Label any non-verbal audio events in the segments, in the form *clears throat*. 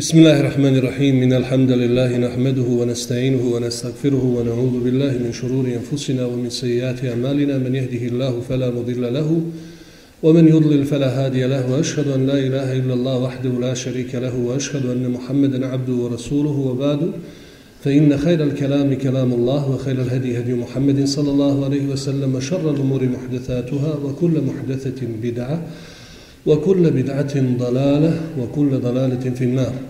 بسم الله الرحمن الرحيم من الحمد لله نحمده ونستعينه ونستغفره ونعوذ بالله من شرور أنفسنا ومن سيئات أعمالنا من يهده الله فلا مضل له ومن يضلل فلا هادي له وأشهد أن لا إله إلا الله وحده لا شريك له وأشهد أن محمدا عبده ورسوله وبعد فإن خير الكلام كلام الله وخير الهدي هدي محمد صلى الله عليه وسلم شر الأمور محدثاتها وكل محدثة بدعة وكل بدعة ضلالة وكل ضلالة في النار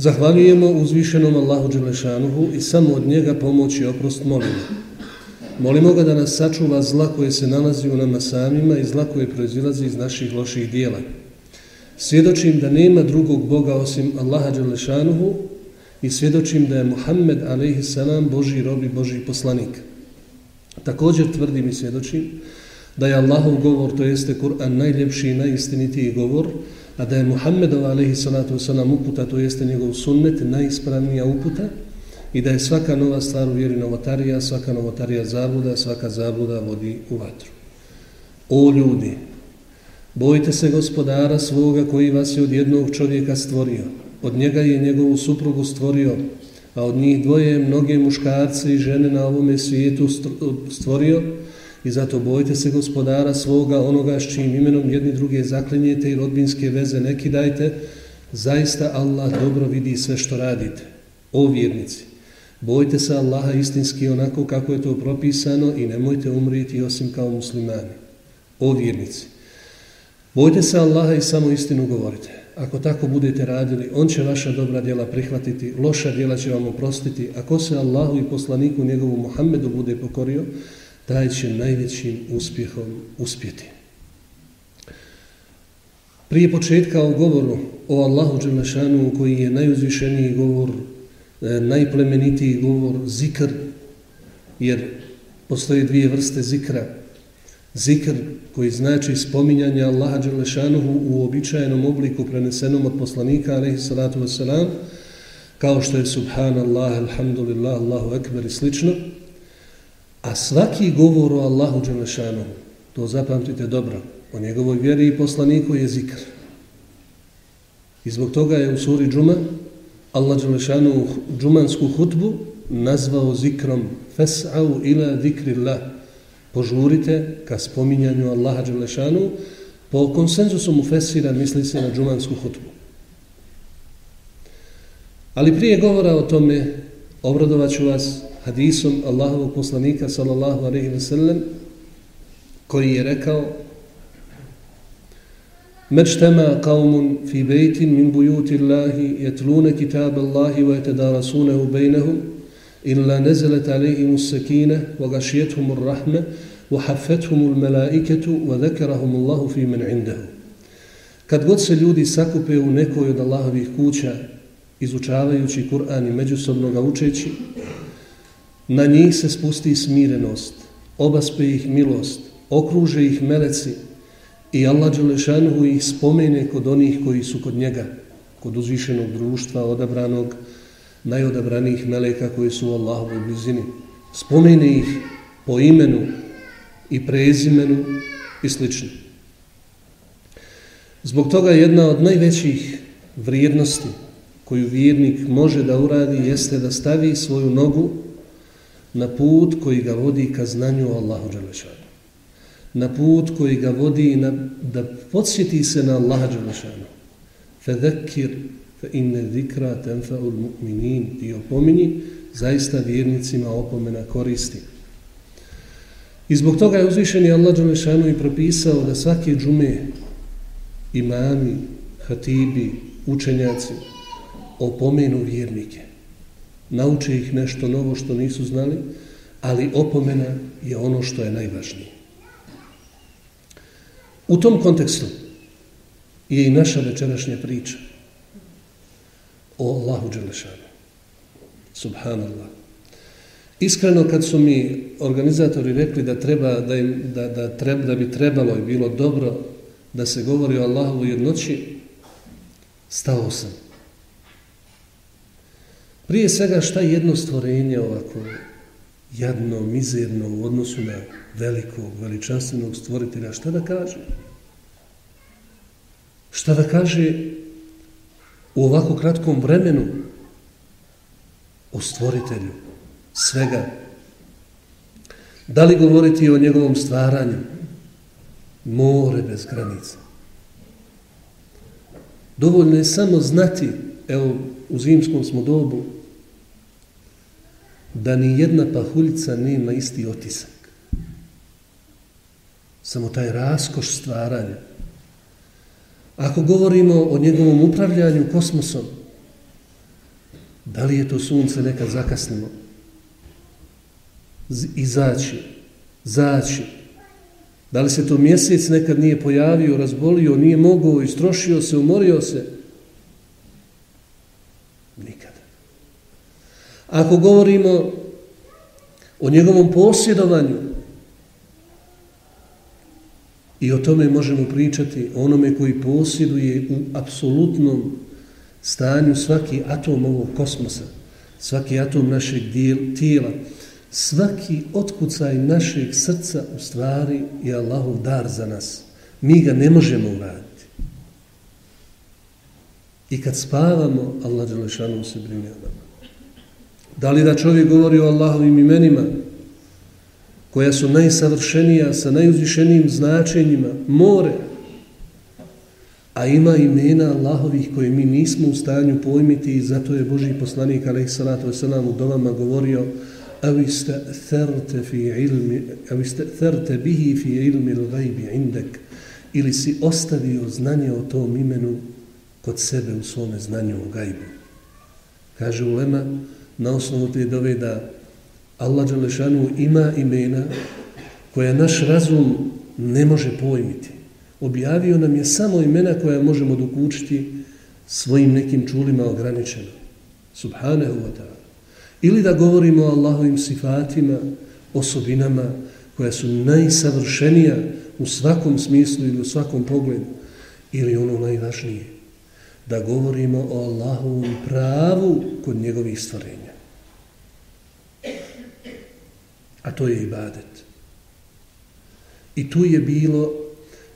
Zahvaljujemo uzvišenom Allahu Đelešanuhu i samo od njega pomoć i oprost molimo. Molimo ga da nas sačuva zla koje se nalazi u nama samima i zla koje proizilazi iz naših loših dijela. Svjedočim da nema drugog Boga osim Allaha Đelešanuhu i svjedočim da je Muhammed a.s. Boži rob i Boži poslanik. Također tvrdim i svjedočim da je Allahov govor, to jeste Kur'an, najljepši i najistinitiji govor, a da je Muhammedova alaihi salatu wasalam uputa, to jeste njegov sunnet, najispravnija uputa i da je svaka nova stvar u vjeri novotarija, svaka novotarija zabluda, svaka zabluda vodi u vatru. O ljudi, bojte se gospodara svoga koji vas je od jednog čovjeka stvorio. Od njega je njegovu suprugu stvorio, a od njih dvoje mnoge muškarce i žene na ovome svijetu stvorio i zato bojite se gospodara svoga onoga s čim imenom jedni druge zaklinjete i rodbinske veze neki dajte, zaista Allah dobro vidi sve što radite. O vjernici, bojte se Allaha istinski onako kako je to propisano i nemojte umriti osim kao muslimani. O vjernici, bojte se Allaha i samo istinu govorite. Ako tako budete radili, on će vaša dobra djela prihvatiti, loša djela će vam oprostiti. Ako se Allahu i poslaniku njegovu Muhammedu bude pokorio, taj će najvećim uspjehom uspjeti. Prije početka o govoru o Allahu Đelešanu, koji je najuzvišeniji govor, e, najplemenitiji govor, zikr, jer postoje dvije vrste zikra, Zikr koji znači spominjanje Allaha Đelešanuhu u običajenom obliku prenesenom od poslanika alaihi salatu wasalam kao što je subhanallah, alhamdulillah, Allahu ekber i slično a svaki govor o Allahu Đelešanuhu to zapamtite dobro o njegovoj vjeri i poslaniku je zikr. I zbog toga je u suri džuma Allah Đelešanu džumansku hutbu nazvao zikrom fes'au ila zikrillah požurite ka spominjanju Allaha Đelešanu, po konsenzusu mu fesira misli se na džumansku hutbu. Ali prije govora o tome, obradovat ću vas hadisom Allahovog poslanika sallallahu alaihi ve sellem koji je rekao مجتمع قوم في بيت من بيوت الله يتلون كتاب الله ويتدارسونه بينهم إلا نزلت عليهم السكينة وغشيتهم الرحمة وحفتهم الملائكة وذكرهم الله fi من عنده Kad god se ljudi sakupe u nekoj od Allahovih kuća, izučavajući Kur'an i međusobno ga učeći, na njih se spusti smirenost, obaspe ih milost, okruže ih meleci i Allah Đelešanuhu ih spomene kod onih koji su kod njega, kod uzvišenog društva, odabranog, najodabranijih meleka koji su u Allahovoj blizini. Spomene ih po imenu i prezimenu i sl. Zbog toga jedna od najvećih vrijednosti koju vjernik može da uradi jeste da stavi svoju nogu na put koji ga vodi ka znanju Allahu Đalešanu. Na put koji ga vodi na, da podsjeti se na Allaha Đalešanu. Fedekir fa inne zikra tenfa ul mu'minin i opomini, zaista vjernicima opomena koristi. I zbog toga je uzvišeni Allah Đalešanu i propisao da svake džume imami, hatibi, učenjaci opomenu vjernike. Nauče ih nešto novo što nisu znali, ali opomena je ono što je najvažnije. U tom kontekstu je i naša večerašnja priča. o Allahu Đelešanu. Subhanallah. Iskreno kad su mi organizatori rekli da treba da im, da, da, treba, da bi trebalo i bilo dobro da se govori o Allahu u jednoći, stao sam. Prije svega šta jedno stvorenje ovako jadno, mizerno u odnosu na velikog, veličanstvenog stvoritelja, šta da kaže? Šta da kaže u ovako kratkom vremenu o stvoritelju svega? Da li govoriti o njegovom stvaranju? More bez granica. Dovoljno je samo znati, evo u zimskom smo dobu, da ni jedna pahuljica nema isti otisak. Samo taj raskoš stvaranja. Ako govorimo o njegovom upravljanju kosmosom, da li je to sunce nekad zakasnilo? Izaći, zaći. Da li se to mjesec nekad nije pojavio, razbolio, nije mogao, istrošio se, umorio se? Ako govorimo o njegovom posjedovanju i o tome možemo pričati onome koji posjeduje u apsolutnom stanju svaki atom ovog kosmosa, svaki atom našeg tijela, svaki otkucaj našeg srca u stvari je Allahov dar za nas. Mi ga ne možemo uraditi. I kad spavamo, Allah Đelešanu se brine o nama. Da li da čovjek govori o Allahovim imenima, koja su najsavršenija, sa najuzvišenijim značenjima, more, a ima imena Allahovih koje mi nismo u stanju pojmiti i zato je Boži poslanik, alaih salatu wasalam, u domama govorio aviste therte, fi ilmi, aviste therte bihi fi ilmi l'gajbi indek ili si ostavio znanje o tom imenu kod sebe u svome znanju o gajbu. Kaže ulema, na osnovu te dove da Allah Đalešanu ima imena koja naš razum ne može pojmiti. Objavio nam je samo imena koja možemo dokučiti svojim nekim čulima ograničeno. Subhanehu wa ta'ala. Ili da govorimo o Allahovim sifatima, osobinama koja su najsavršenija u svakom smislu ili u svakom pogledu. Ili ono najvažnije. Da govorimo o Allahovom pravu kod njegovih stvorenja. A to je ibadet. I tu je bilo,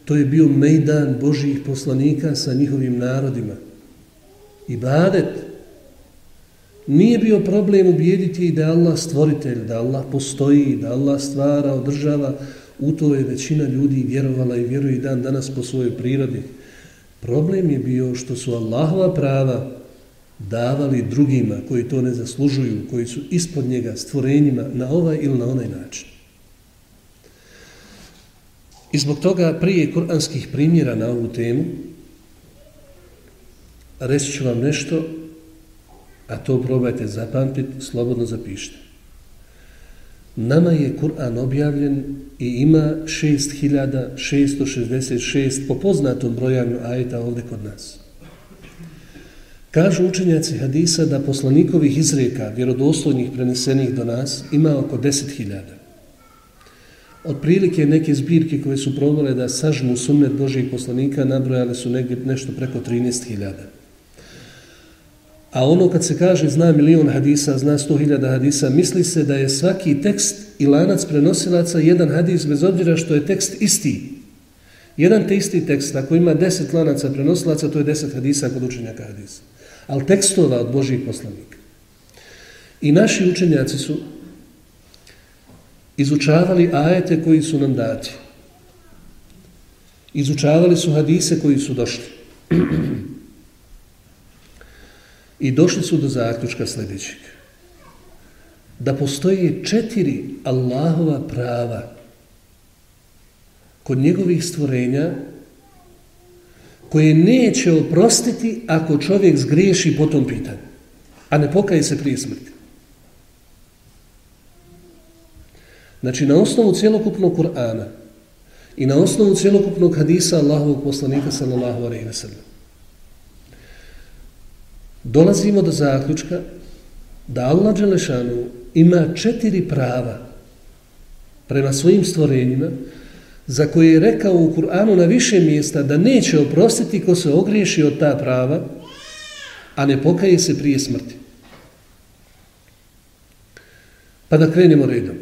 to je bio mejdan Božijih poslanika sa njihovim narodima. Ibadet. Nije bio problem ubijediti da je Allah stvoritelj, da Allah postoji, da Allah stvara, održava. U to je većina ljudi vjerovala i vjeruje dan danas po svojoj prirodi. Problem je bio što su Allahova prava davali drugima koji to ne zaslužuju, koji su ispod njega stvorenjima na ovaj ili na onaj način. I zbog toga prije kuranskih primjera na ovu temu reći ću vam nešto, a to probajte zapamtiti, slobodno zapišite. Nama je Kur'an objavljen i ima 6666 po poznatom brojanju ajeta ovdje kod nas. Kažu učenjaci hadisa da poslanikovih izreka, vjerodostojnih prenesenih do nas, ima oko 10.000. Od prilike neke zbirke koje su probale da sažmu sunnet Božijeg poslanika nabrojale su negdje nešto preko 13.000. A ono kad se kaže zna milion hadisa, zna 100.000 hadisa, misli se da je svaki tekst i lanac prenosilaca jedan hadis bez obzira što je tekst isti. Jedan te isti tekst, ako ima 10 lanaca prenosilaca, to je 10 hadisa kod učenjaka hadisa ali tekstova od Božih poslanika. I naši učenjaci su izučavali ajete koji su nam dati. Izučavali su hadise koji su došli. I došli su do zaključka sljedećeg. Da postoje četiri Allahova prava kod njegovih stvorenja koje neće oprostiti ako čovjek zgriješi po tom pitanju, a ne pokaje se prije smrti. Znači, na osnovu cijelokupnog Kur'ana i na osnovu cijelokupnog hadisa Allahovog poslanika sallallahu alaihi wa sallam, dolazimo do zaključka da Allah Đelešanu ima četiri prava prema svojim stvorenjima za koje je rekao u Kur'anu na više mjesta da neće oprostiti ko se ogriješi od ta prava, a ne pokaje se prije smrti. Pa da krenemo redom.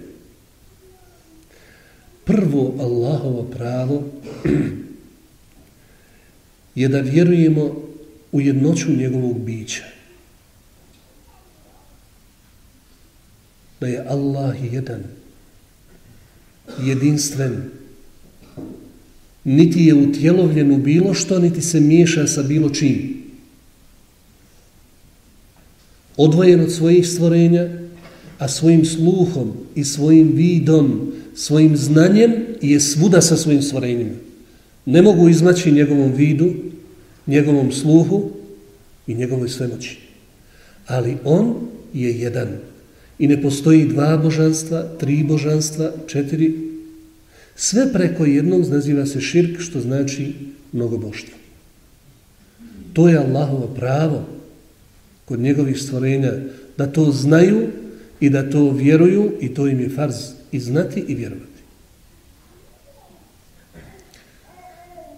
Prvo Allahovo pravo *clears throat* je da vjerujemo u jednoću njegovog bića. Da je Allah jedan, jedinstven, niti je utjelovljen u bilo što, niti se miješa sa bilo čim. Odvojen od svojih stvorenja, a svojim sluhom i svojim vidom, svojim znanjem je svuda sa svojim stvorenjima. Ne mogu izmaći njegovom vidu, njegovom sluhu i njegovoj svemoći. Ali on je jedan. I ne postoji dva božanstva, tri božanstva, četiri. Sve preko jednog naziva se širk, što znači mnogoboštvo. To je Allahovo pravo kod njegovih stvorenja da to znaju i da to vjeruju i to im je farz i znati i vjerovati.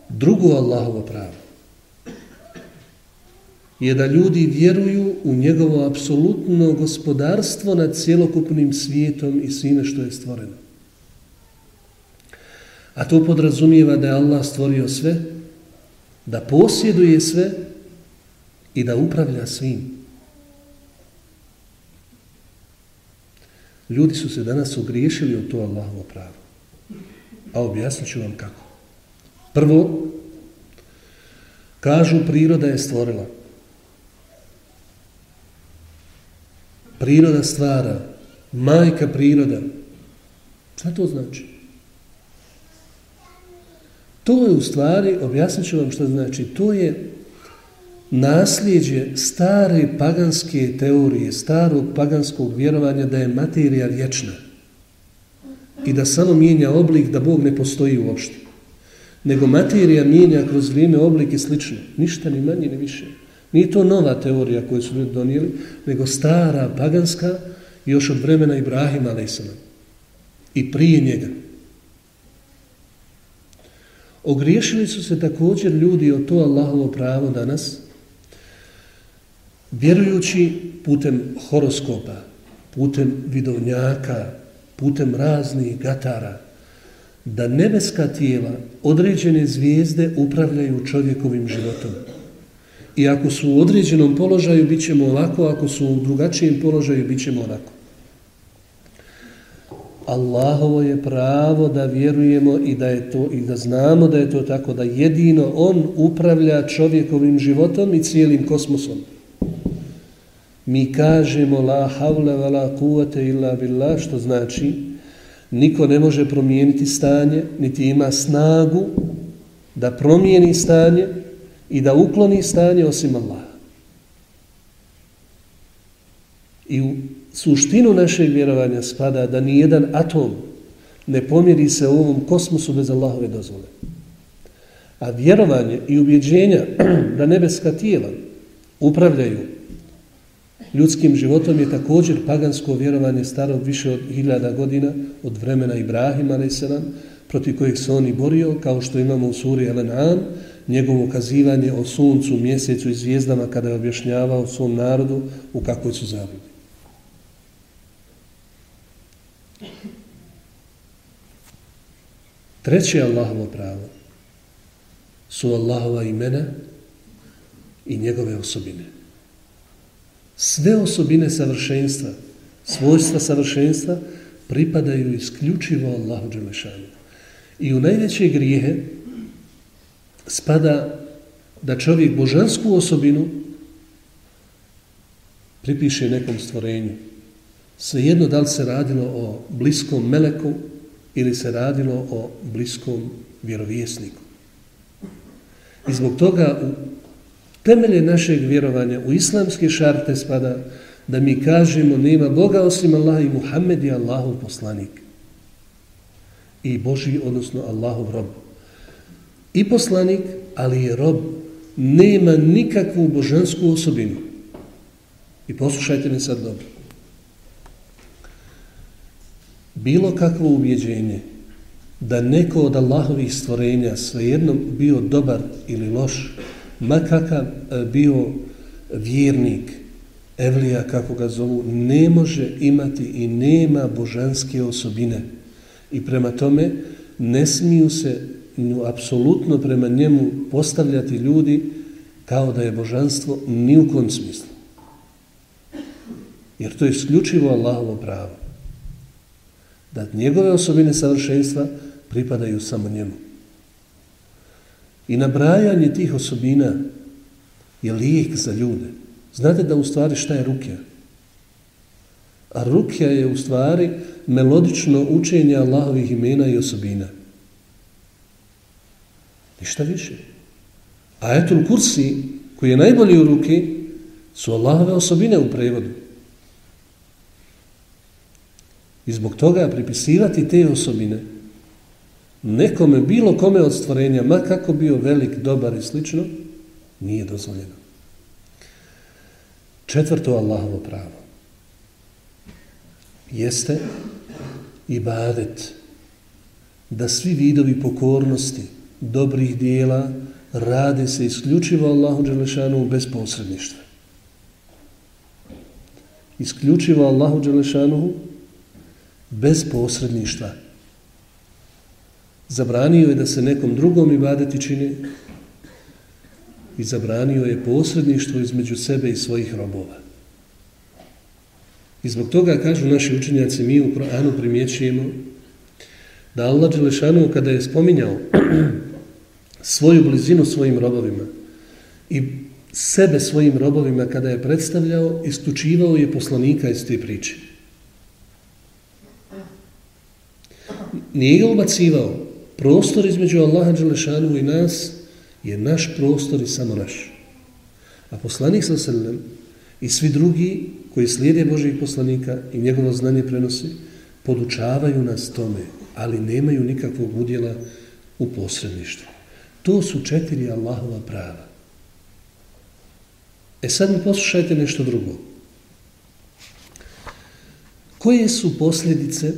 Drugo Allahovo pravo je da ljudi vjeruju u njegovo apsolutno gospodarstvo nad cjelokupnim svijetom i svime što je stvoreno. A to podrazumijeva da je Allah stvorio sve, da posjeduje sve i da upravlja svim. Ljudi su se danas ogriješili u to Allahovo pravo. A objasnit ću vam kako. Prvo, kažu priroda je stvorila. Priroda stvara. Majka priroda. Šta to znači? To je u stvari, objasnit ću vam što znači, to je nasljeđe stare paganske teorije, starog paganskog vjerovanja da je materija vječna i da samo mijenja oblik da Bog ne postoji uopšte. Nego materija mijenja kroz vrijeme oblik i slično. Ništa ni manje ni više. Nije to nova teorija koju su ljudi donijeli, nego stara paganska još od vremena Ibrahima a.s. I prije njega. Ogriješili su se također ljudi o to Allahovo pravo danas, vjerujući putem horoskopa, putem vidovnjaka, putem raznih gatara, da nebeska tijela, određene zvijezde upravljaju čovjekovim životom. I ako su u određenom položaju, bit ćemo ovako, ako su u drugačijem položaju, bit ćemo onako. Allahovo je pravo da vjerujemo i da je to i da znamo da je to tako da jedino on upravlja čovjekovim životom i cijelim kosmosom. Mi kažemo la havla wa la illa billah, što znači niko ne može promijeniti stanje, niti ima snagu da promijeni stanje i da ukloni stanje osim Allaha. I u suštinu našeg vjerovanja spada da ni jedan atom ne pomjeri se u ovom kosmosu bez Allahove dozvole. A vjerovanje i ubjeđenja *clears throat* da nebeska tijela upravljaju ljudskim životom je također pagansko vjerovanje staro više od hiljada godina od vremena Ibrahima a.s. protiv kojih se oni borio, kao što imamo u suri Elen'an, njegovo ukazivanje o suncu, mjesecu i zvijezdama kada je objašnjavao svom narodu u kakvoj su zabludi. Treće Allahovo pravo su Allahova imena i njegove osobine sve osobine savršenstva, svojstva savršenstva pripadaju isključivo Allahu Đelešanu. I u najveće grijehe spada da čovjek božansku osobinu pripiše nekom stvorenju. Svejedno da li se radilo o bliskom meleku ili se radilo o bliskom vjerovjesniku. I zbog toga u temelje našeg vjerovanja u islamske šarte spada da mi kažemo nema Boga osim Allaha i Muhammed je Allahov poslanik. I Boži, odnosno Allahov rob. I poslanik, ali je rob, nema nikakvu božansku osobinu. I poslušajte me sad dobro. Bilo kakvo ubjeđenje da neko od Allahovih stvorenja svejedno bio dobar ili loš, makakav e, bio vjernik, evlija kako ga zovu, ne može imati i nema božanske osobine. I prema tome ne smiju se apsolutno prema njemu postavljati ljudi kao da je božanstvo ni u kom smislu. Jer to je isključivo Allahovo pravo. Da njegove osobine savršenstva pripadaju samo njemu. I nabrajanje tih osobina je lijek za ljude. Znate da u stvari šta je rukja? A rukja je u stvari melodično učenje Allahovih imena i osobina. Ništa više. A etul kursi, koji je najbolji u ruki, su Allahove osobine u prevodu. I zbog toga pripisivati te osobine nekome, bilo kome od stvorenja, ma kako bio velik, dobar i slično, nije dozvoljeno. Četvrto Allahovo pravo jeste ibadet da svi vidovi pokornosti, dobrih dijela, rade se isključivo Allahu Đelešanu bez posredništva. Isključivo Allahu Đelešanu bez posredništva. Zabranio je da se nekom drugom ibadeti čini i zabranio je posredništvo između sebe i svojih robova. I zbog toga, kažu naši učenjaci, mi u Koranu primjećujemo da Allah Đelešanu kada je spominjao *clears throat* svoju blizinu svojim robovima i sebe svojim robovima kada je predstavljao, istučivao je poslanika iz te priče. Nije ga ubacivao. Prostor između Allaha Đelešanu i nas je naš prostor i samo naš. A poslanik sa srnem i svi drugi koji slijede Božih poslanika i njegovo znanje prenosi, podučavaju nas tome, ali nemaju nikakvog udjela u posredništvu. To su četiri Allahova prava. E sad mi poslušajte nešto drugo. Koje su posljedice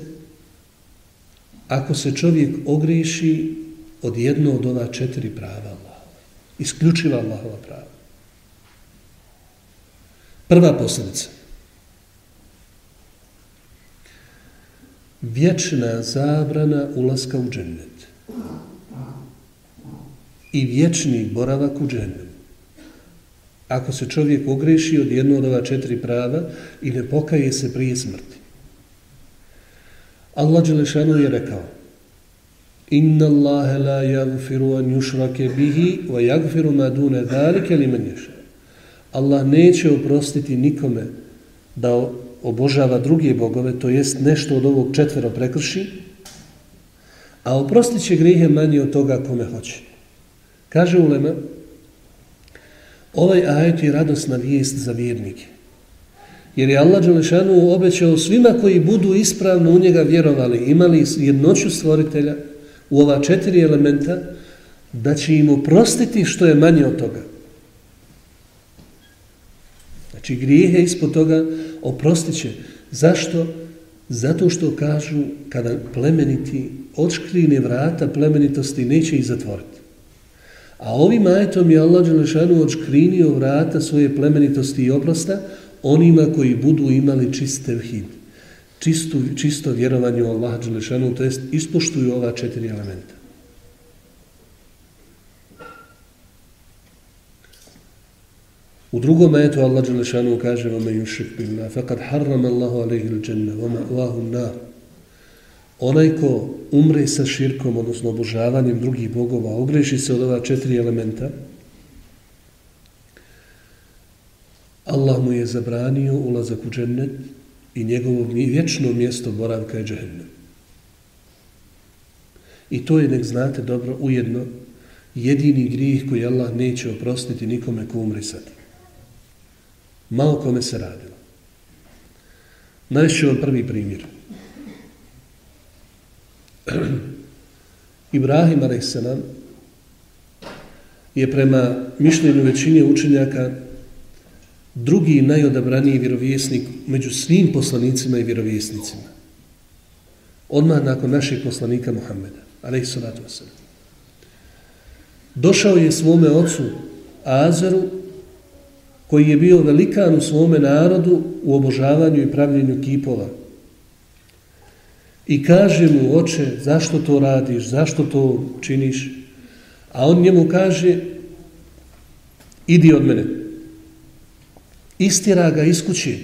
ako se čovjek ogreši od jedno od ova četiri prava Allahova? Isključiva Allahova prava. Prva posljedica. Vječna zabrana ulaska u džennet i vječni boravak u džennetu. Ako se čovjek ogreši od jednog od ova četiri prava i ne pokaje se prije smrti. Allah Đelešanu je rekao Inna Allahe la jagfiru an yushrake bihi wa jagfiru ma dune dhalike li men ješa. Allah neće oprostiti nikome da obožava druge bogove, to jest nešto od ovog četvero prekrši, a oprostit će grihe manje od toga kome hoće. Kaže Ulema, ovaj ajet je radosna vijest za vjernike. Jer je Allah Đelešanu obećao svima koji budu ispravno u njega vjerovali, imali jednoću stvoritelja u ova četiri elementa, da će im oprostiti što je manje od toga. Znači grijehe ispod toga oprostit će. Zašto? Zato što kažu kada plemeniti odškrine vrata plemenitosti neće ih zatvoriti. A ovim ajetom je Allah Đelešanu odškrinio vrata svoje plemenitosti i oprosta onima koji budu imali čist tevhid, čisto, čisto vjerovanje u Allah Đelešanu, to jest ispoštuju ova četiri elementa. U drugom ajetu Allah Đelešanu kaže vama yushrik بِاللَّهِ faqad harrama Allahu عَلَيْهِ l-đanna, vama Allahu. Onaj ko umre sa širkom, odnosno obožavanjem drugih bogova, ogreši se od ova četiri elementa, Allah mu je zabranio ulazak u džennet i njegovo vječno mjesto boravka je džennet. I to je, nek znate dobro, ujedno jedini grijeh koji Allah neće oprostiti nikome ko umre sad. Malo kome se radilo. Najšću vam prvi primjer. *clears throat* Ibrahim a.s. je prema mišljenju većine učenjaka drugi najodabraniji vjerovjesnik među svim poslanicima i vjerovjesnicima. Odmah nakon našeg poslanika Muhammeda, alaih salatu wasalam. Došao je svome ocu Azaru, koji je bio velikan u svome narodu u obožavanju i pravljenju kipova. I kaže mu, oče, zašto to radiš, zašto to činiš? A on njemu kaže, idi od mene. Istira ga iz kuće.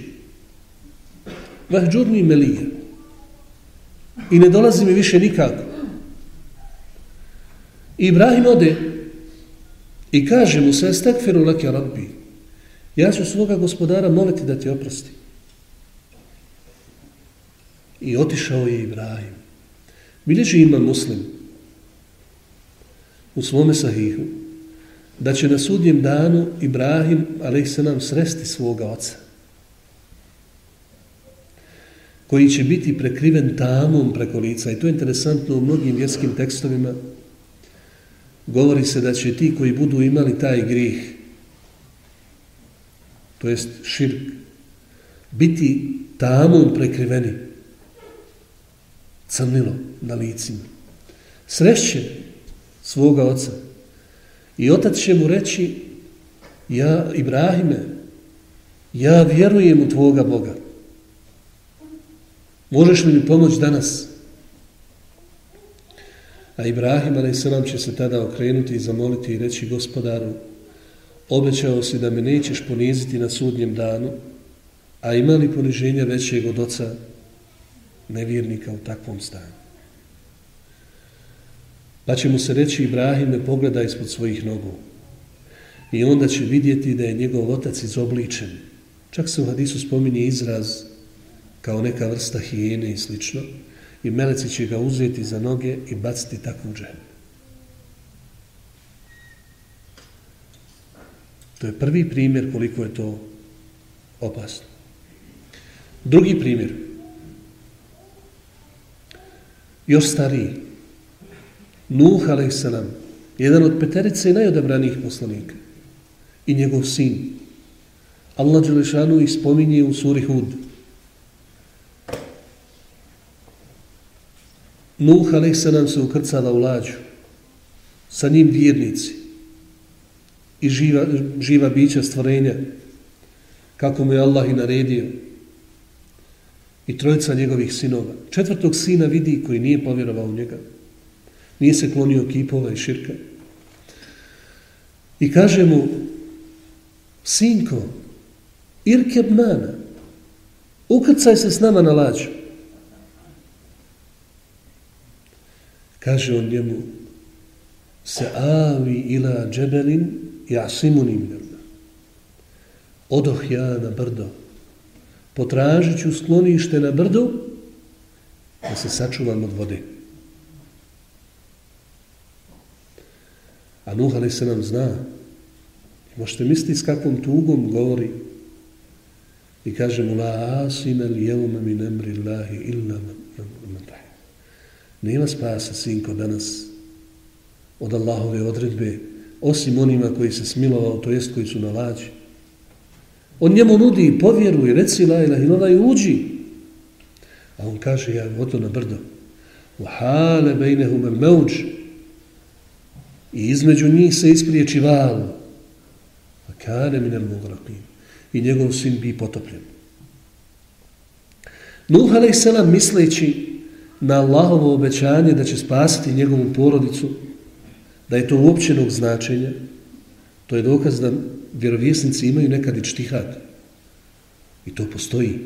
Vahđurni melija. I ne dolazi mi više nikako. I Ibrahim ode i kaže mu se, stakfiru lake rabbi, ja ću svoga gospodara moliti da ti oprosti. I otišao je Ibrahim. Bileži ima muslim u svome sahihu da će na sudnjem danu Ibrahim, ali se nam sresti svoga oca koji će biti prekriven tamom preko lica. I to je interesantno u mnogim vjerskim tekstovima. Govori se da će ti koji budu imali taj grih, to jest širk, biti tamom prekriveni crnilo na licima. Srešće svoga oca. I otac će mu reći, ja, Ibrahime, ja vjerujem u tvoga Boga. Možeš li mi pomoći danas? A Ibrahim, a.s. će se tada okrenuti i zamoliti i reći gospodaru, obećao si da me nećeš poniziti na sudnjem danu, a ima li poniženja većeg od oca nevjernika u takvom stanju? Pa će mu se reći Ibrahime pogleda ispod svojih nogu. I onda će vidjeti da je njegov otac izobličen. Čak se u hadisu spominje izraz kao neka vrsta hijene i slično. I meleci će ga uzeti za noge i baciti takvu džem. To je prvi primjer koliko je to opasno. Drugi primjer. Još stariji. Nuh a.s. jedan od peterice najodabranijih poslanika i njegov sin. Allah Đelešanu ispominje u suri Hud. Nuh a.s. se ukrcala u lađu. Sa njim vjernici i živa, živa bića stvorenja kako mu je Allah i naredio i trojica njegovih sinova. Četvrtog sina vidi koji nije povjerovao u njega. Nije se klonio kipova i širka. I kaže mu, sinko, irkeb mana, ukrcaj se s nama na lađu. Kaže on njemu, se avi ila džebelin jasimuni minarna. Odoh ja na brdo, potražit ću sklonište na brdo, da se sačuvam od vode. A Nuh ali se nam zna. I možete misliti s kakvom tugom govori. I kaže mu, la asime li jevme min emri Allahi illa man Nema spasa, sinko, danas od Allahove odredbe, osim onima koji se smilovao, to jest koji su na lađi. On njemu nudi, povjeruj, reci la ilah ilala i uđi. A on kaže, ja gotovo na brdo. U hale bejnehum el meuđ, I između njih se ispriječi val. A kane minel mugraqin. I njegov sin bi potopljen. Nuh a.s. misleći na Allahovo obećanje da će spasiti njegovu porodicu, da je to uopćenog značenja, to je dokaz da vjerovjesnici imaju nekad i čtihad. I to postoji.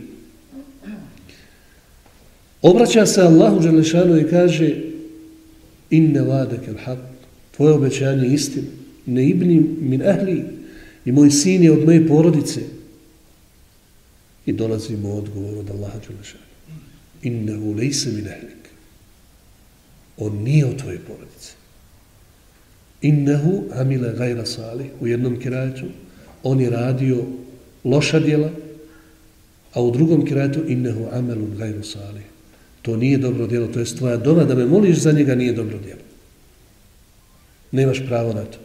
Obraća se Allahu Đelešanu i kaže inne vadeke l'haq Tvoje obećanje je istina. Ne ibnim min ahli i moj sin je od moje porodice. I dolazimo odgovor od Allaha Đelešana. Innehu lejse min ahlik. On nije od tvoje porodice. Innehu amile gajra salih u jednom kirajetu. On je radio loša djela, a u drugom kirajetu innehu amelun gajru salih. To nije dobro djelo, to je tvoja dova da me moliš za njega nije dobro djelo nemaš pravo na to.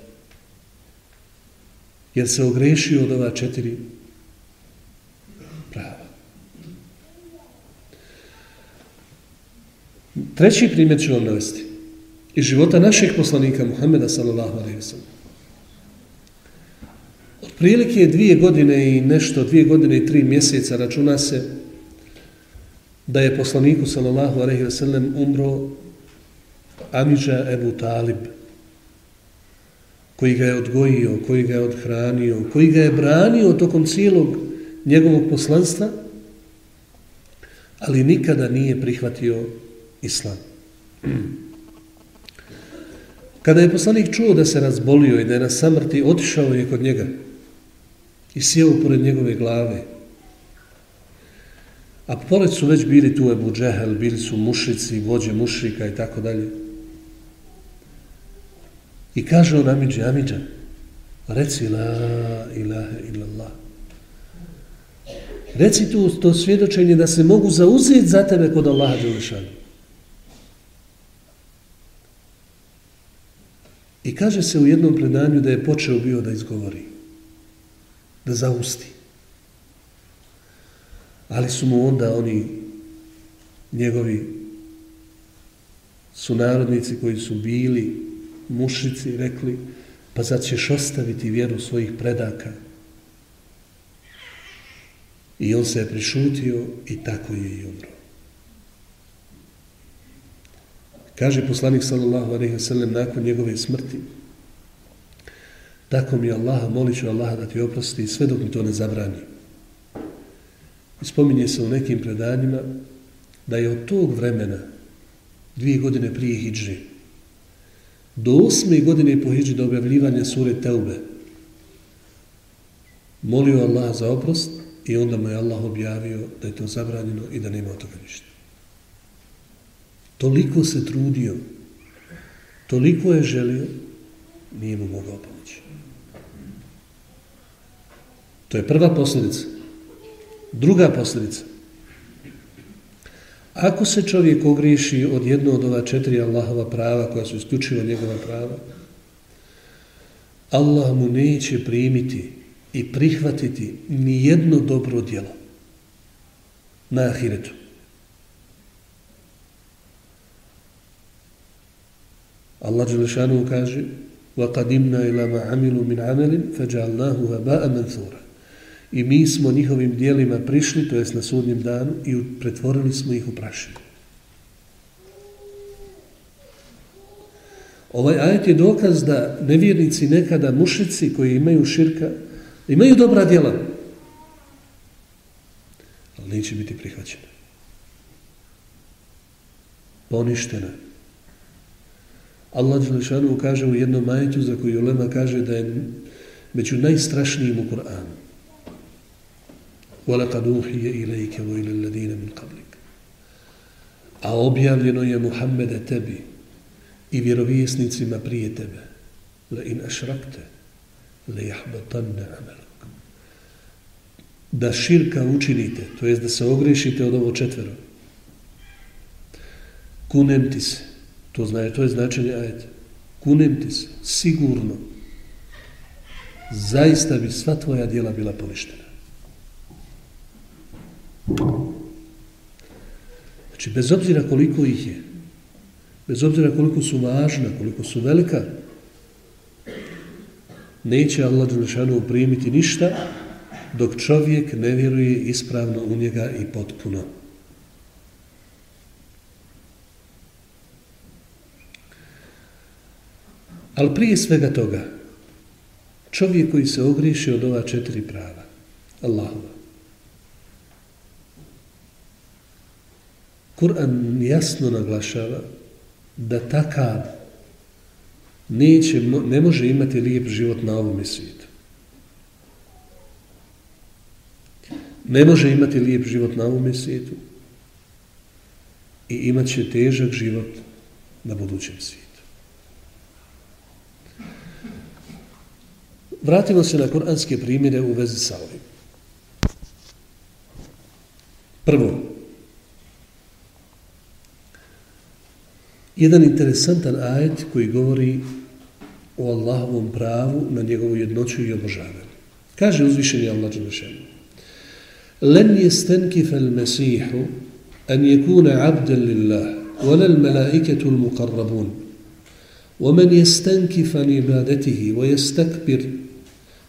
Jer se ogrešio od ova četiri prava. Treći primjer ću vam navesti. Iz života našeg poslanika Muhammeda sallallahu alaihi wa sallam. Od prilike dvije godine i nešto, dvije godine i tri mjeseca računa se da je poslaniku sallallahu alaihi wa sallam umro Amidža Ebu Talib, koji ga je odgojio, koji ga je odhranio, koji ga je branio tokom cijelog njegovog poslanstva, ali nikada nije prihvatio islam. Kada je poslanik čuo da se razbolio i da je na samrti, otišao je kod njega i sjeo pored njegove glave. A pored su već bili tu Ebu Džehel, bili su mušici, vođe mušrika i tako dalje. I kaže on Amidži, Amidža, reci la ilaha illallah. Reci tu to svjedočenje da se mogu zauzeti za tebe kod Allaha Đelešanu. I kaže se u jednom predanju da je počeo bio da izgovori, da zausti. Ali su mu onda oni njegovi sunarodnici koji su bili mušici rekli, pa zad ćeš ostaviti vjeru svojih predaka. I on se je prišutio i tako je i umro. Kaže poslanik sallallahu alaihi wa sallam nakon njegove smrti, tako mi Allaha, molit ću Allaha da ti oprosti sve dok mi to ne zabrani. I spominje se u nekim predanjima da je od tog vremena, dvije godine prije hijdži, do osme godine po hijđi do objavljivanja sure Teube, molio Allah za oprost i onda mu je Allah objavio da je to zabranjeno i da nema od toga ništa. Toliko se trudio, toliko je želio, nije mu mogao pomoći. To je prva posljedica. Druga posljedica. Ako se čovjek ogriješi od jedno od ova četiri Allahova prava, koja su isključivo njegova prava, Allah mu neće primiti i prihvatiti ni jedno dobro djelo na ahiretu. Allah Đelešanu kaže وَقَدِمْنَا إِلَا مَا عَمِلُوا مِنْ عَمَلٍ فَجَعَلْنَاهُ هَبَاءَ مَنْثُورًا I mi smo njihovim dijelima prišli, to jest na sudnjem danu, i pretvorili smo ih u prašinu. Ovaj ajet je dokaz da nevjernici nekada mušici koji imaju širka, imaju dobra djela, ali neće biti prihvaćene. Poništene. Allah Đelešanu kaže u jednom ajetu za koju Ulema kaže da je među najstrašnijim u Koranu وَلَقَدْ أُوحِيَ إِلَيْكَ وَإِلَى الَّذِينَ مِنْ قَبْلِكَ A objavljeno je Muhammede tebi i vjerovjesnicima prije tebe. لَإِنْ أَشْرَكْتَ لَيَحْبَطَنَّ عَمَلُكَ Da širka učinite, to jest da se ogrešite od ovo četvero. Kunem ti se, To znači, to je značenje ajeta. Kunem ti se, sigurno, zaista bi sva tvoja dijela bila poništena. Znači, bez obzira koliko ih je, bez obzira koliko su važna, koliko su velika, neće Allah Đelešanu primiti ništa dok čovjek ne vjeruje ispravno u njega i potpuno. Ali prije svega toga, čovjek koji se ogriješi od ova četiri prava, Allahova, Kur'an jasno naglašava da takav neće, ne može imati lijep život na ovom svijetu. Ne može imati lijep život na ovom svijetu i imat će težak život na budućem svijetu. Vratimo se na kuranske primjere u vezi sa ovim. Prvo, jedan interesantan ajet koji govori o Allahovom pravu na njegovu jednoću i obožavanju. Kaže uzvišenje Allah stenki fel mesihu an je kune abden lillah ولا الملائكة المقربون ومن يستنكف عن عبادته ويستكبر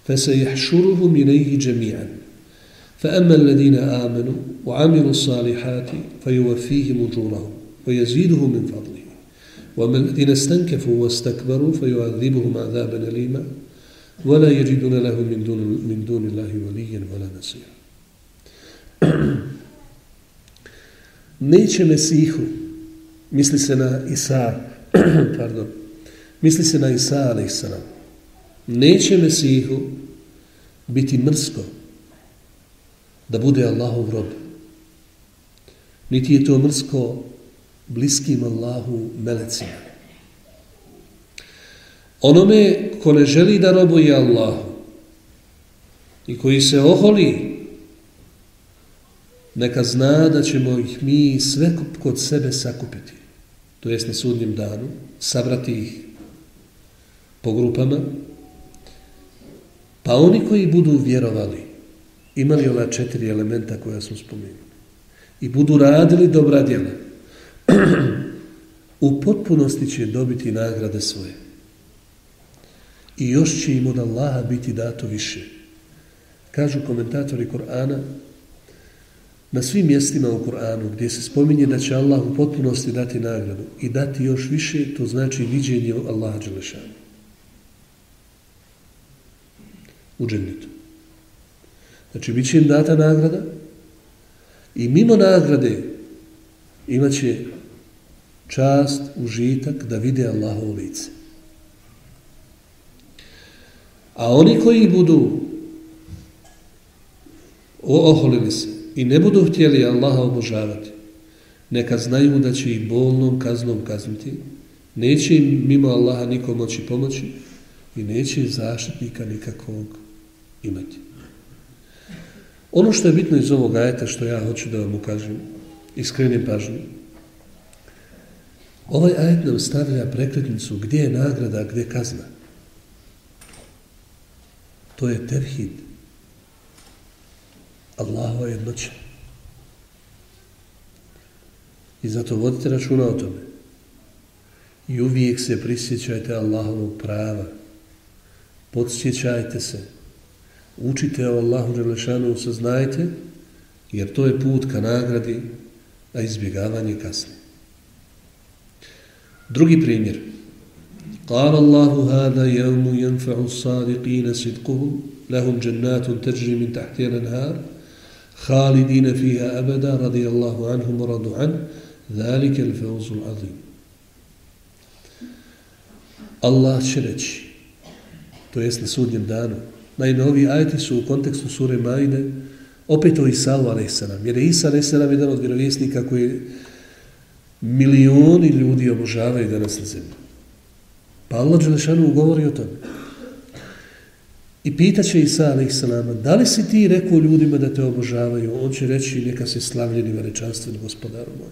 فسيحشرهم إليه جميعا فأما الذين آمنوا وعملوا الصالحات فيوفيهم أجورهم ويزيدهم من فضله وما الذين استنكفوا واستكبروا فيعذبهم عذابا أليما ولا يجدون له من دون, من دون الله وليا ولا نصيرا neće Mesihu, misli se na Isa, pardon, misli se na Isa, Isa, neće Mesihu biti mrsko da bude Allahov rob. Niti je to mrsko bliskim Allahu melecima. Onome ko ne želi da robuje Allahu i koji se oholi neka zna da ćemo ih mi sve kod sebe sakupiti. To jest na sudnjem danu, sabrati ih po grupama, pa oni koji budu vjerovali, imali ova četiri elementa koja smo spomenuli, i budu radili dobra djela, u potpunosti će dobiti nagrade svoje. I još će im od Allaha biti dato više. Kažu komentatori Korana, na svim mjestima u Koranu gdje se spominje da će Allah u potpunosti dati nagradu i dati još više, to znači viđenje Allaha Đelešanu. U džennetu. Znači, bit će im data nagrada i mimo nagrade imaće čast, užitak da vide Allahovo lice. A oni koji budu oholili se i ne budu htjeli Allaha obožavati, neka znaju da će ih bolnom kaznom kazniti, neće im mimo Allaha nikom moći pomoći i neće zaštitnika nikakvog imati. Ono što je bitno iz ovog ajeta, što ja hoću da vam ukažem, iskrenim pažnju, ovaj ajet nam stavlja prekretnicu gdje je nagrada, gdje je kazna. To je terhid. Allahova jednoća. I zato vodite računa o tome. I uvijek se prisjećajte Allahovog prava. Podsjećajte se. Učite o Allahu Đelešanu, saznajte, jer to je put ka nagradi, a izbjegavanje kasnije. Drugi primjer. قال الله هذا يوم ينفع الصادقين صدقهم لهم جنات تجري من تحتها الانهار خالدين فيها أبدا رضي الله عنهم ورضوا عنه ذلك الفوز العظيم Allah će reći, to jest na sudnjem danu, najnoviji ajti su u kontekstu sure Majde, opet o Isalu a.s. Jer je Isa a.s. jedan od vjerovjesnika koji milioni ljudi obožavaju danas na zemlji. Pa Allah Đelešanu govori o tome. I pitaće Isa a.s. da li si ti rekao ljudima da te obožavaju? On će reći neka se i veličanstven gospodaru moj.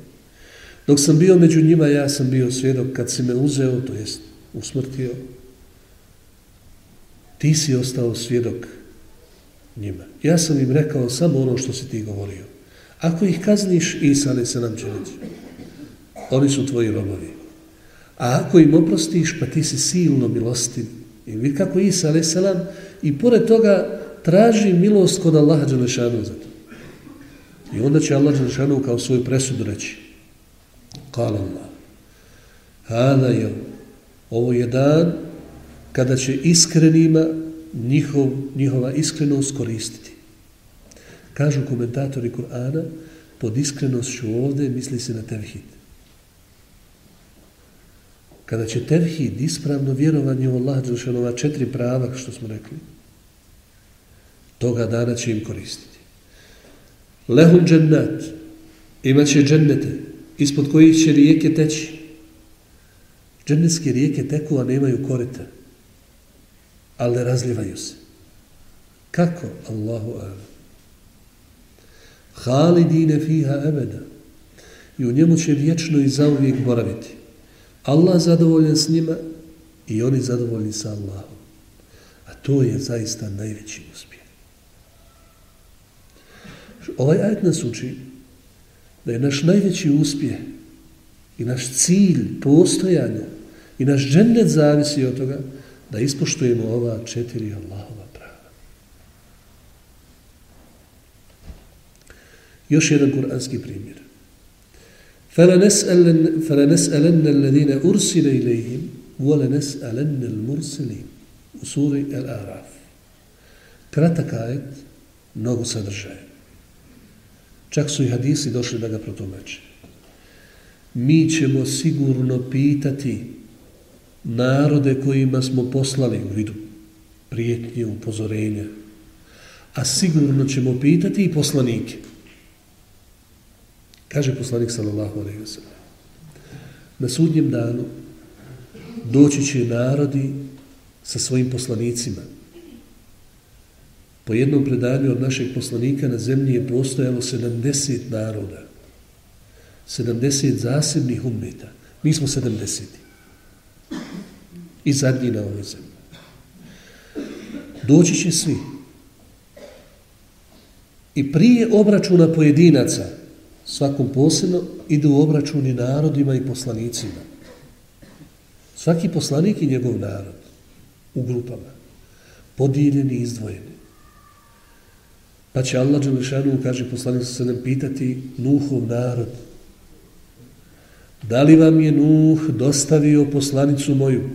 Dok sam bio među njima, ja sam bio svjedok kad si me uzeo, to jest usmrtio, ti si ostao svjedok njima. Ja sam im rekao samo ono što si ti govorio. Ako ih kazniš, Isa ne se nam će reći. Oni su tvoji robovi. A ako im oprostiš, pa ti si silno milostiv. I vidi kako Isa alaih selam, i pored toga traži milost kod Allaha Đelešanu za to. I onda će Allah Đelešanu kao svoju presudu reći. Kala Allah. Hada je ovo je dan kada će iskrenima njihov, njihova iskrenost koristiti. Kažu komentatori Kur'ana, pod iskrenošću ovde misli se na tevhid. Kada će tevhid, ispravno vjerovanje u Allah, Đelšanova četiri prava, što smo rekli, toga dana će im koristiti. Lehun džennat, imat će džennete, ispod kojih će rijeke teći. Džennetske rijeke teku, a nemaju korita ali ne razlivaju se. Kako? Allahu ala. Halidine fiha ebeda. I u njemu će vječno i zauvijek boraviti. Allah zadovoljen s njima i oni zadovoljni sa Allahom. A to je zaista najveći uspjeh. Ovaj ajet nas uči da je naš najveći uspjeh i naš cilj postojanja i naš džennet zavisi od toga da ispoštujemo ova četiri Allahova prava. Još jedan kuranski primjer. فَلَنَسْأَلَنَّ الَّذِينَ أُرْسِلَ إِلَيْهِمْ وَلَنَسْأَلَنَّ الْمُرْسِلِينَ U suri Al-Araf. Kratak ajet, mnogo sadržaja. Čak su i hadisi došli da ga protumače. Mi ćemo sigurno pitati narode kojima smo poslali u vidu prijetnje, upozorenja, a sigurno ćemo pitati i poslanike. Kaže poslanik sallallahu alaihi wa sallam. Na sudnjem danu doći će narodi sa svojim poslanicima. Po jednom predanju od našeg poslanika na zemlji je postojalo 70 naroda. 70 zasebnih ummeta. Mi smo 70. I zadnji na ovoj zemlji. Doći će svi. I prije obračuna pojedinaca, svakom posebno, idu obračuni narodima i poslanicima. Svaki poslanik i njegov narod u grupama, podijeljeni i izdvojeni. Pa će Allah Đelešanu, kaže poslanik sa nam pitati, Nuhov narod, da li vam je Nuh dostavio poslanicu moju?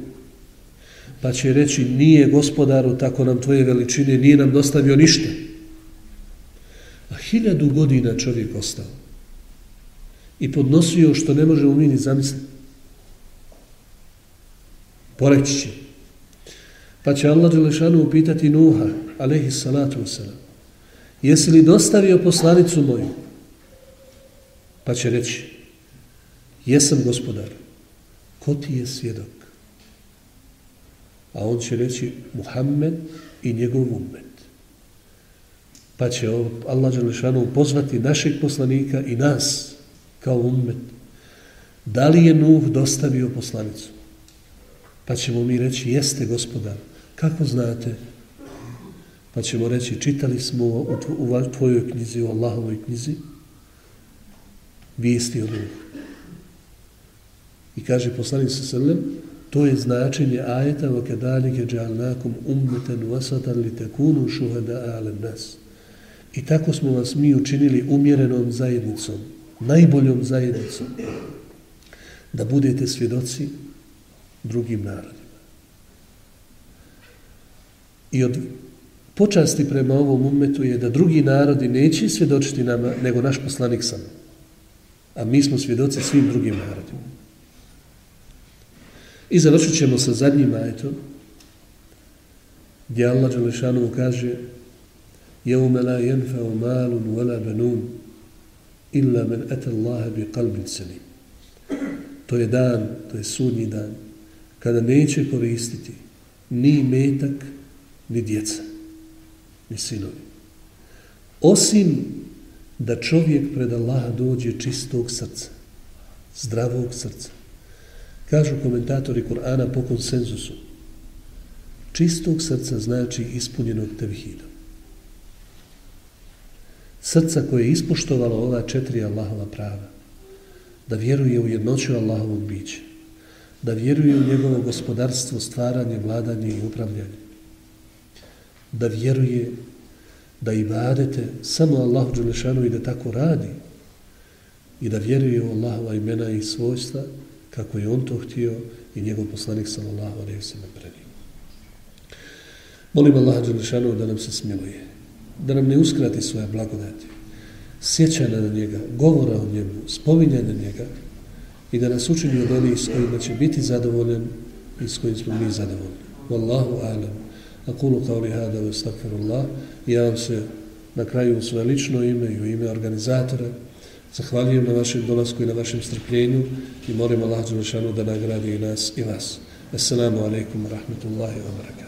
Pa će reći, nije gospodaru, tako nam tvoje veličine, nije nam dostavio ništa. A hiljadu godina čovjek ostao i podnosio što ne možemo mi ni zamisliti. Poreći će. Pa će Allah Đelešanu upitati Nuha, alaihi salatu wasalam, jesi li dostavio poslanicu moju? Pa će reći, jesam gospodar, ko ti je svjedok? A on će reći, Muhammed i njegov umet. Pa će Allah Đelešanu pozvati našeg poslanika i nas, kao ummet. da li je Nuh dostavio poslanicu? Pa ćemo mi reći, jeste gospodar, kako znate? Pa ćemo reći, čitali smo u tvojoj knjizi, u Allahovoj knjizi, vijesti o Nuhu. I kaže poslanik sa srlem, to je značenje ajeta wa kadalike džalnakum ummeten wasatan li tekunu šuhada nas. I tako smo vas mi učinili umjerenom zajednicom, najboljom zajednicom, da budete svjedoci drugim narodima. I od počasti prema ovom umetu je da drugi narodi neće svjedočiti nama nego naš poslanik sam. A mi smo svjedoci svim drugim narodima. I završit ćemo sa zadnjim ajetom gdje Allah Đelešanu kaže يَوْمَ لَا يَنْفَوْ مَالٌ وَلَا بَنُونَ illa men ete Allahe bi kalbin selim. To je dan, to je sudnji dan, kada neće koristiti ni metak, ni djeca, ni sinovi. Osim da čovjek pred Allaha dođe čistog srca, zdravog srca. Kažu komentatori Kur'ana po konsenzusu, čistog srca znači ispunjenog tevhidom. Srca koje je ispoštovalo ova četiri Allahova prava. Da vjeruje u jednoću Allahovog bića. Da vjeruje u njegovo gospodarstvo, stvaranje, vladanje i upravljanje. Da vjeruje da ibadete samo Allahu Đelešanu i da tako radi. I da vjeruje u Allahova imena i svojstva kako je on to htio i njegov poslanik sallallahu alaihi sallam prenio. Molim Allah Đelešanu da nam se smiluje, da nam ne uskrati svoje blagodati, sjećanja na njega, govora o njemu, spominjanja njega i da nas učini od onih s kojima će biti zadovoljen i s kojim smo mi zadovoljni. Wallahu alam. Akulu kao li hada u stakfirullah. Ja vam se na kraju u svoje lično ime i u ime organizatora Zahvaljujem na vašem dolasku i na vašem strpljenju i molim Allah Đelešanu da nagradi i nas i vas. Assalamu alaikum wa rahmatullahi wa barakatuh.